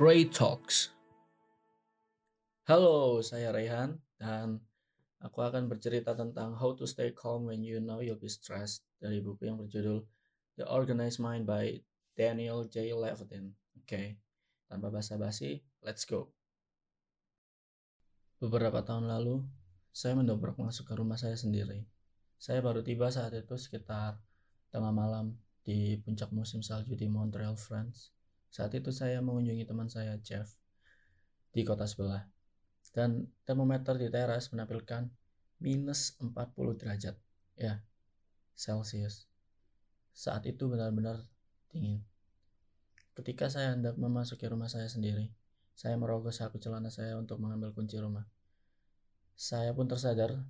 Ray Talks. Halo, saya Rayhan dan aku akan bercerita tentang How to Stay Calm When You Know You'll Be Stressed dari buku yang berjudul The Organized Mind by Daniel J. Levitin. Oke, okay. tanpa basa-basi, let's go. Beberapa tahun lalu, saya mendobrak masuk ke rumah saya sendiri. Saya baru tiba saat itu sekitar tengah malam di puncak musim salju di Montreal, France. Saat itu saya mengunjungi teman saya, Jeff, di kota sebelah. Dan termometer di teras menampilkan minus 40 derajat. Ya, Celsius. Saat itu benar-benar dingin. Ketika saya hendak memasuki rumah saya sendiri, saya merogoh saku celana saya untuk mengambil kunci rumah. Saya pun tersadar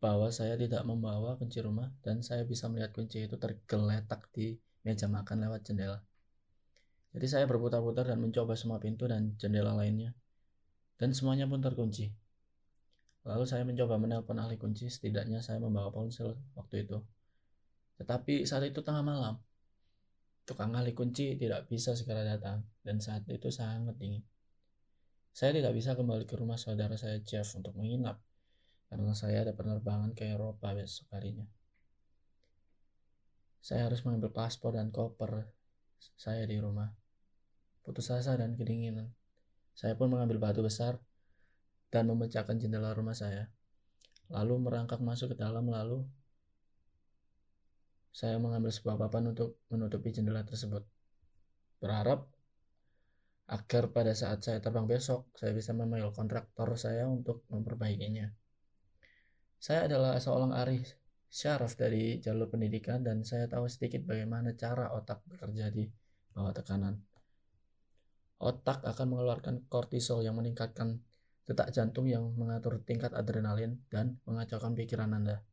bahwa saya tidak membawa kunci rumah dan saya bisa melihat kunci itu tergeletak di meja makan lewat jendela. Jadi saya berputar-putar dan mencoba semua pintu dan jendela lainnya. Dan semuanya pun terkunci. Lalu saya mencoba menelpon ahli kunci, setidaknya saya membawa ponsel waktu itu. Tetapi saat itu tengah malam. Tukang ahli kunci tidak bisa segera datang, dan saat itu sangat dingin. Saya tidak bisa kembali ke rumah saudara saya Jeff untuk menginap, karena saya ada penerbangan ke Eropa besok harinya. Saya harus mengambil paspor dan koper saya di rumah putus asa dan kedinginan. Saya pun mengambil batu besar dan memecahkan jendela rumah saya. Lalu merangkak masuk ke dalam lalu saya mengambil sebuah papan untuk menutupi jendela tersebut. Berharap agar pada saat saya terbang besok saya bisa memanggil kontraktor saya untuk memperbaikinya. Saya adalah seorang ahli syaraf dari jalur pendidikan dan saya tahu sedikit bagaimana cara otak bekerja di bawah tekanan otak akan mengeluarkan kortisol yang meningkatkan detak jantung yang mengatur tingkat adrenalin dan mengacaukan pikiran Anda.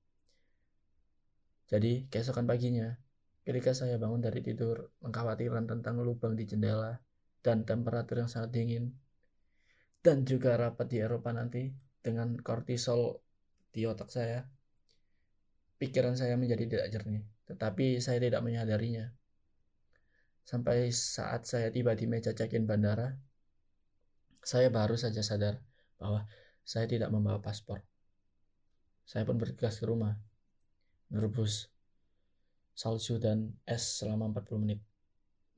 Jadi, keesokan paginya, ketika saya bangun dari tidur, mengkhawatirkan tentang lubang di jendela dan temperatur yang sangat dingin, dan juga rapat di Eropa nanti dengan kortisol di otak saya, pikiran saya menjadi tidak jernih, tetapi saya tidak menyadarinya. Sampai saat saya tiba di meja check-in bandara, saya baru saja sadar bahwa saya tidak membawa paspor. Saya pun bergegas ke rumah, merebus salju dan es selama 40 menit,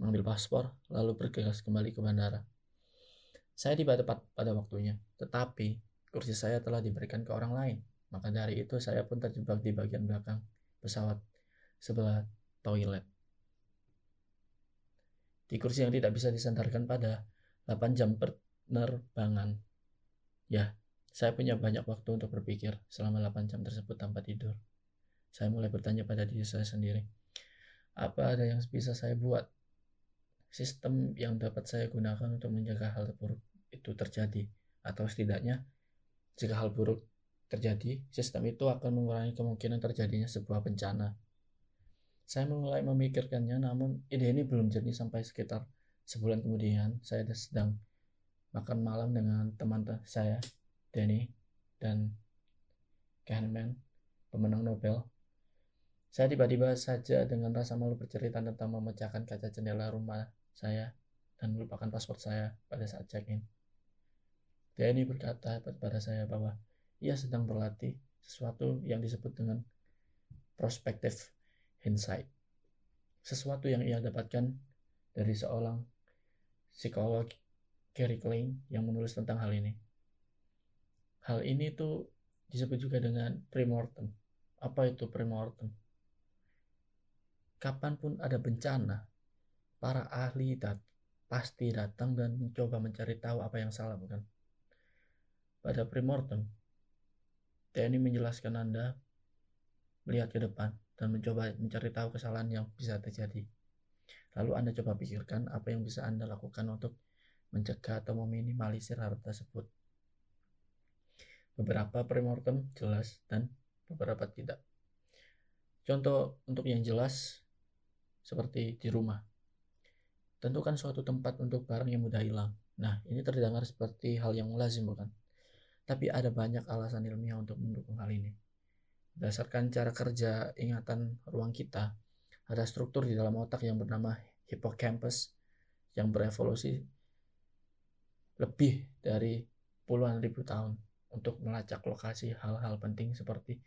mengambil paspor, lalu bergegas kembali ke bandara. Saya tiba tepat pada waktunya, tetapi kursi saya telah diberikan ke orang lain. Maka dari itu saya pun terjebak di bagian belakang pesawat sebelah toilet di kursi yang tidak bisa disandarkan pada 8 jam penerbangan. Ya, saya punya banyak waktu untuk berpikir selama 8 jam tersebut tanpa tidur. Saya mulai bertanya pada diri saya sendiri, apa ada yang bisa saya buat? Sistem yang dapat saya gunakan untuk menjaga hal buruk itu terjadi, atau setidaknya jika hal buruk terjadi, sistem itu akan mengurangi kemungkinan terjadinya sebuah bencana saya mulai memikirkannya, namun ide ini belum jadi sampai sekitar sebulan kemudian. Saya sedang makan malam dengan teman saya, Denny, dan Kahneman, pemenang Nobel. Saya tiba-tiba saja dengan rasa malu bercerita tentang memecahkan kaca jendela rumah saya dan melupakan paspor saya pada saat check-in. Denny berkata kepada saya bahwa ia sedang berlatih sesuatu yang disebut dengan prospektif insight. Sesuatu yang ia dapatkan dari seorang psikolog Gary Klein yang menulis tentang hal ini. Hal ini tuh disebut juga dengan premortem. Apa itu premortem? Kapan pun ada bencana, para ahli dat pasti datang dan mencoba mencari tahu apa yang salah, bukan? Pada premortem, TNI menjelaskan Anda melihat ke depan dan mencoba mencari tahu kesalahan yang bisa terjadi. Lalu Anda coba pikirkan apa yang bisa Anda lakukan untuk mencegah atau meminimalisir hal tersebut. Beberapa premortem jelas dan beberapa tidak. Contoh untuk yang jelas seperti di rumah. Tentukan suatu tempat untuk barang yang mudah hilang. Nah, ini terdengar seperti hal yang lazim bukan? Tapi ada banyak alasan ilmiah untuk mendukung hal ini. Berdasarkan cara kerja ingatan ruang kita, ada struktur di dalam otak yang bernama hippocampus, yang berevolusi lebih dari puluhan ribu tahun untuk melacak lokasi hal-hal penting seperti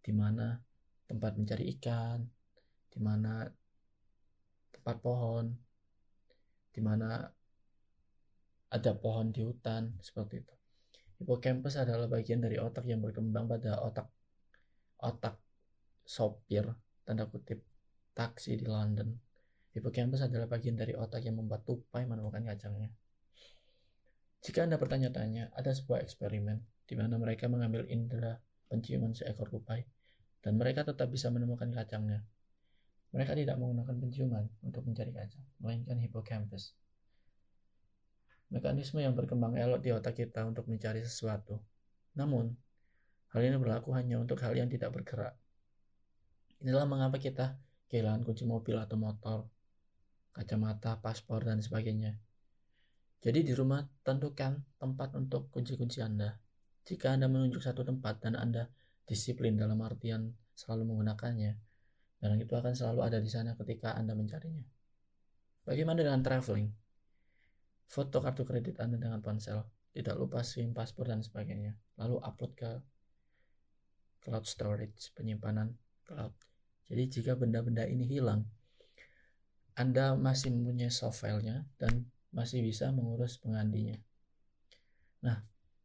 di mana tempat mencari ikan, di mana tempat pohon, di mana ada pohon di hutan, seperti itu. Hippocampus adalah bagian dari otak yang berkembang pada otak otak sopir tanda kutip taksi di London. Hippocampus adalah bagian dari otak yang membuat tupai menemukan kacangnya. Jika Anda bertanya-tanya, ada sebuah eksperimen di mana mereka mengambil indera penciuman seekor tupai dan mereka tetap bisa menemukan kacangnya. Mereka tidak menggunakan penciuman untuk mencari kacang, melainkan hippocampus. Mekanisme yang berkembang elok di otak kita untuk mencari sesuatu. Namun, hal ini berlaku hanya untuk hal yang tidak bergerak. Inilah mengapa kita kehilangan kunci mobil atau motor, kacamata, paspor, dan sebagainya. Jadi di rumah tentukan tempat untuk kunci-kunci Anda. Jika Anda menunjuk satu tempat dan Anda disiplin dalam artian selalu menggunakannya, barang itu akan selalu ada di sana ketika Anda mencarinya. Bagaimana dengan traveling? Foto kartu kredit Anda dengan ponsel, tidak lupa SIM, paspor, dan sebagainya. Lalu upload ke cloud storage, penyimpanan cloud. Jadi jika benda-benda ini hilang, Anda masih mempunyai soft filenya dan masih bisa mengurus pengandinya. Nah,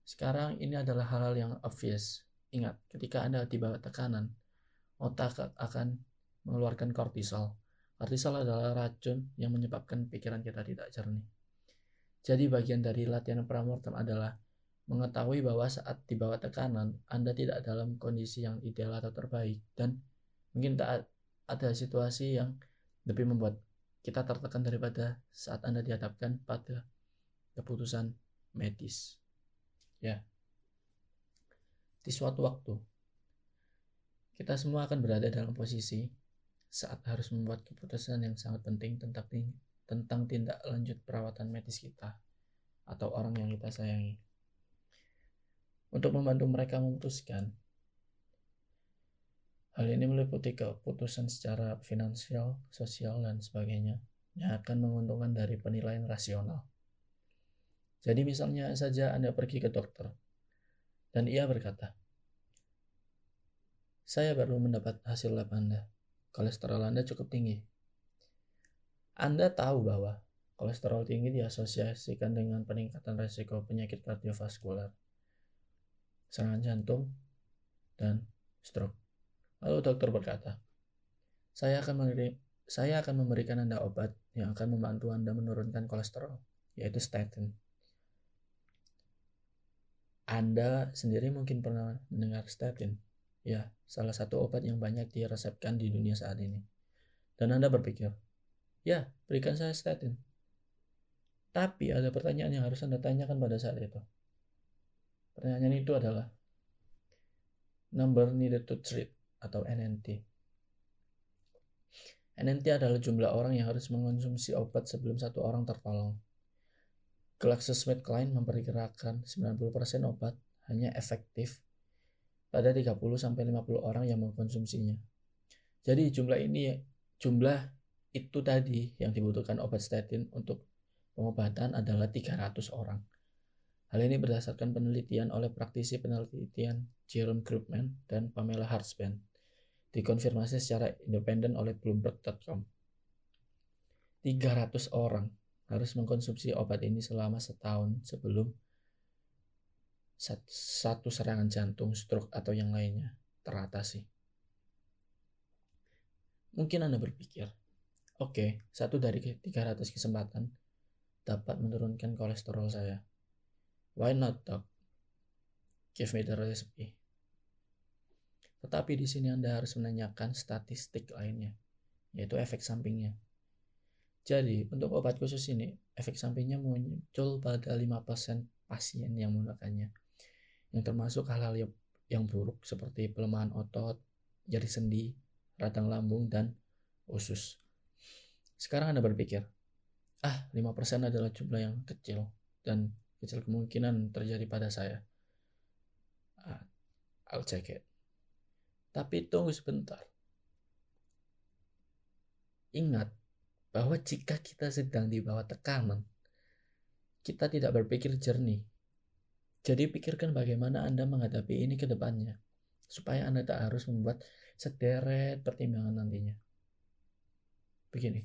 sekarang ini adalah hal-hal yang obvious. Ingat, ketika Anda bawah tekanan, otak akan mengeluarkan kortisol. Kortisol adalah racun yang menyebabkan pikiran kita tidak jernih. Jadi bagian dari latihan pramortem adalah mengetahui bahwa saat di bawah tekanan, Anda tidak dalam kondisi yang ideal atau terbaik dan mungkin tak ada situasi yang lebih membuat kita tertekan daripada saat Anda dihadapkan pada keputusan medis. Ya di suatu waktu. Kita semua akan berada dalam posisi saat harus membuat keputusan yang sangat penting tentang tentang tindak lanjut perawatan medis kita atau orang yang kita sayangi. Untuk membantu mereka memutuskan, hal ini meliputi keputusan secara finansial, sosial, dan sebagainya yang akan menguntungkan dari penilaian rasional. Jadi misalnya saja Anda pergi ke dokter, dan ia berkata, saya baru mendapat hasil lab Anda. Kolesterol Anda cukup tinggi. Anda tahu bahwa kolesterol tinggi diasosiasikan dengan peningkatan resiko penyakit kardiovaskular, serangan jantung, dan stroke. Lalu dokter berkata, saya akan mengirim, saya akan memberikan Anda obat yang akan membantu Anda menurunkan kolesterol, yaitu statin. Anda sendiri mungkin pernah mendengar statin. Ya, salah satu obat yang banyak diresepkan di dunia saat ini. Dan Anda berpikir, ya, berikan saya statin. Tapi ada pertanyaan yang harus Anda tanyakan pada saat itu. Pertanyaan itu adalah, number needed to treat atau NNT. NNT adalah jumlah orang yang harus mengonsumsi obat sebelum satu orang tertolong. GlaxoSmithKline memperkirakan 90% obat hanya efektif pada 30 sampai 50 orang yang mengkonsumsinya. Jadi jumlah ini jumlah itu tadi yang dibutuhkan obat statin untuk pengobatan adalah 300 orang. Hal ini berdasarkan penelitian oleh praktisi penelitian Jerome Krugman dan Pamela Hartsband. Dikonfirmasi secara independen oleh Bloomberg.com. 300 orang harus mengkonsumsi obat ini selama setahun sebelum satu serangan jantung, stroke, atau yang lainnya teratasi. Mungkin Anda berpikir, oke, okay, satu dari 300 kesempatan dapat menurunkan kolesterol saya. Why not, dok? Give me the recipe. Tetapi di sini Anda harus menanyakan statistik lainnya, yaitu efek sampingnya. Jadi, untuk obat khusus ini, efek sampingnya muncul pada 5% pasien yang menggunakannya. Yang termasuk hal-hal yang buruk seperti pelemahan otot, jari sendi, radang lambung, dan usus. Sekarang Anda berpikir, ah 5% adalah jumlah yang kecil dan kecil kemungkinan terjadi pada saya. Ah, I'll check it. Tapi tunggu sebentar. Ingat, bahwa jika kita sedang di bawah tekanan, kita tidak berpikir jernih. Jadi pikirkan bagaimana Anda menghadapi ini ke depannya, supaya Anda tak harus membuat sederet pertimbangan nantinya. Begini,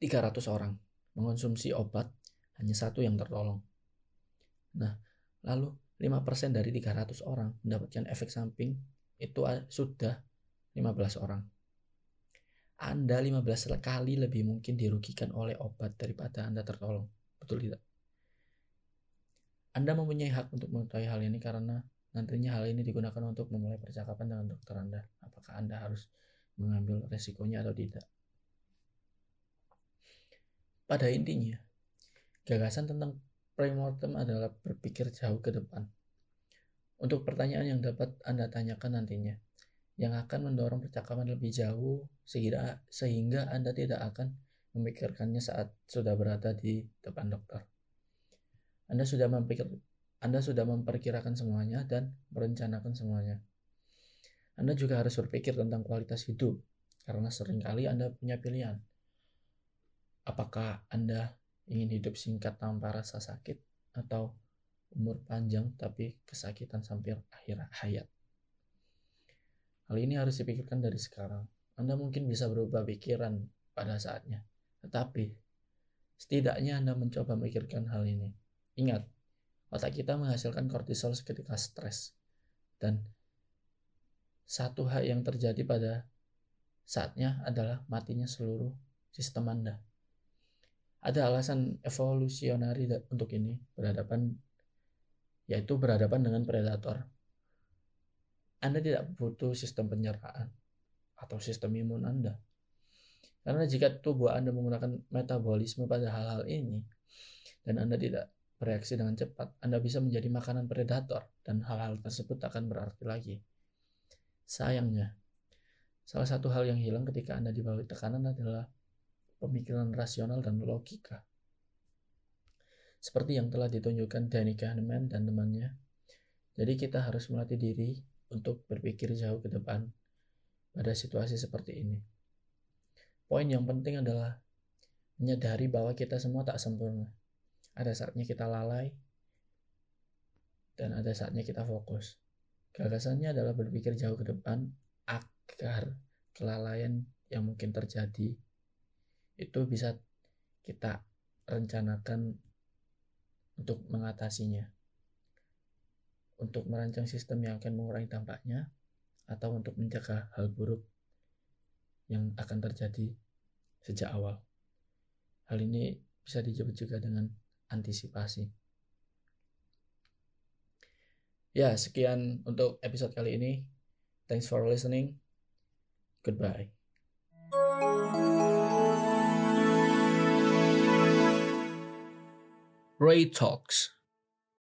300 orang mengonsumsi obat, hanya satu yang tertolong. Nah, lalu 5% dari 300 orang mendapatkan efek samping itu sudah 15 orang. Anda 15 kali lebih mungkin dirugikan oleh obat daripada Anda tertolong. Betul tidak? Anda mempunyai hak untuk mengetahui hal ini karena nantinya hal ini digunakan untuk memulai percakapan dengan dokter Anda. Apakah Anda harus mengambil resikonya atau tidak? Pada intinya, gagasan tentang premortem adalah berpikir jauh ke depan. Untuk pertanyaan yang dapat Anda tanyakan nantinya, yang akan mendorong percakapan lebih jauh sehingga, sehingga Anda tidak akan memikirkannya saat sudah berada di depan dokter. Anda sudah memikir, Anda sudah memperkirakan semuanya dan merencanakan semuanya. Anda juga harus berpikir tentang kualitas hidup karena sering kali Anda punya pilihan. Apakah Anda ingin hidup singkat tanpa rasa sakit atau umur panjang tapi kesakitan sampai akhir hayat? Hal ini harus dipikirkan dari sekarang. Anda mungkin bisa berubah pikiran pada saatnya. Tetapi, setidaknya Anda mencoba memikirkan hal ini. Ingat, otak kita menghasilkan kortisol ketika stres. Dan satu hal yang terjadi pada saatnya adalah matinya seluruh sistem Anda. Ada alasan evolusionari untuk ini berhadapan yaitu berhadapan dengan predator anda tidak butuh sistem penyeraan atau sistem imun Anda. Karena jika tubuh Anda menggunakan metabolisme pada hal-hal ini, dan Anda tidak bereaksi dengan cepat, Anda bisa menjadi makanan predator, dan hal-hal tersebut akan berarti lagi. Sayangnya, salah satu hal yang hilang ketika Anda di bawah tekanan adalah pemikiran rasional dan logika. Seperti yang telah ditunjukkan Danny Kahneman dan temannya, jadi kita harus melatih diri untuk berpikir jauh ke depan pada situasi seperti ini. Poin yang penting adalah menyadari bahwa kita semua tak sempurna. Ada saatnya kita lalai dan ada saatnya kita fokus. Gagasannya adalah berpikir jauh ke depan agar kelalaian yang mungkin terjadi itu bisa kita rencanakan untuk mengatasinya untuk merancang sistem yang akan mengurangi dampaknya atau untuk mencegah hal buruk yang akan terjadi sejak awal. Hal ini bisa dijawab juga dengan antisipasi. Ya, sekian untuk episode kali ini. Thanks for listening. Goodbye. Ray Talks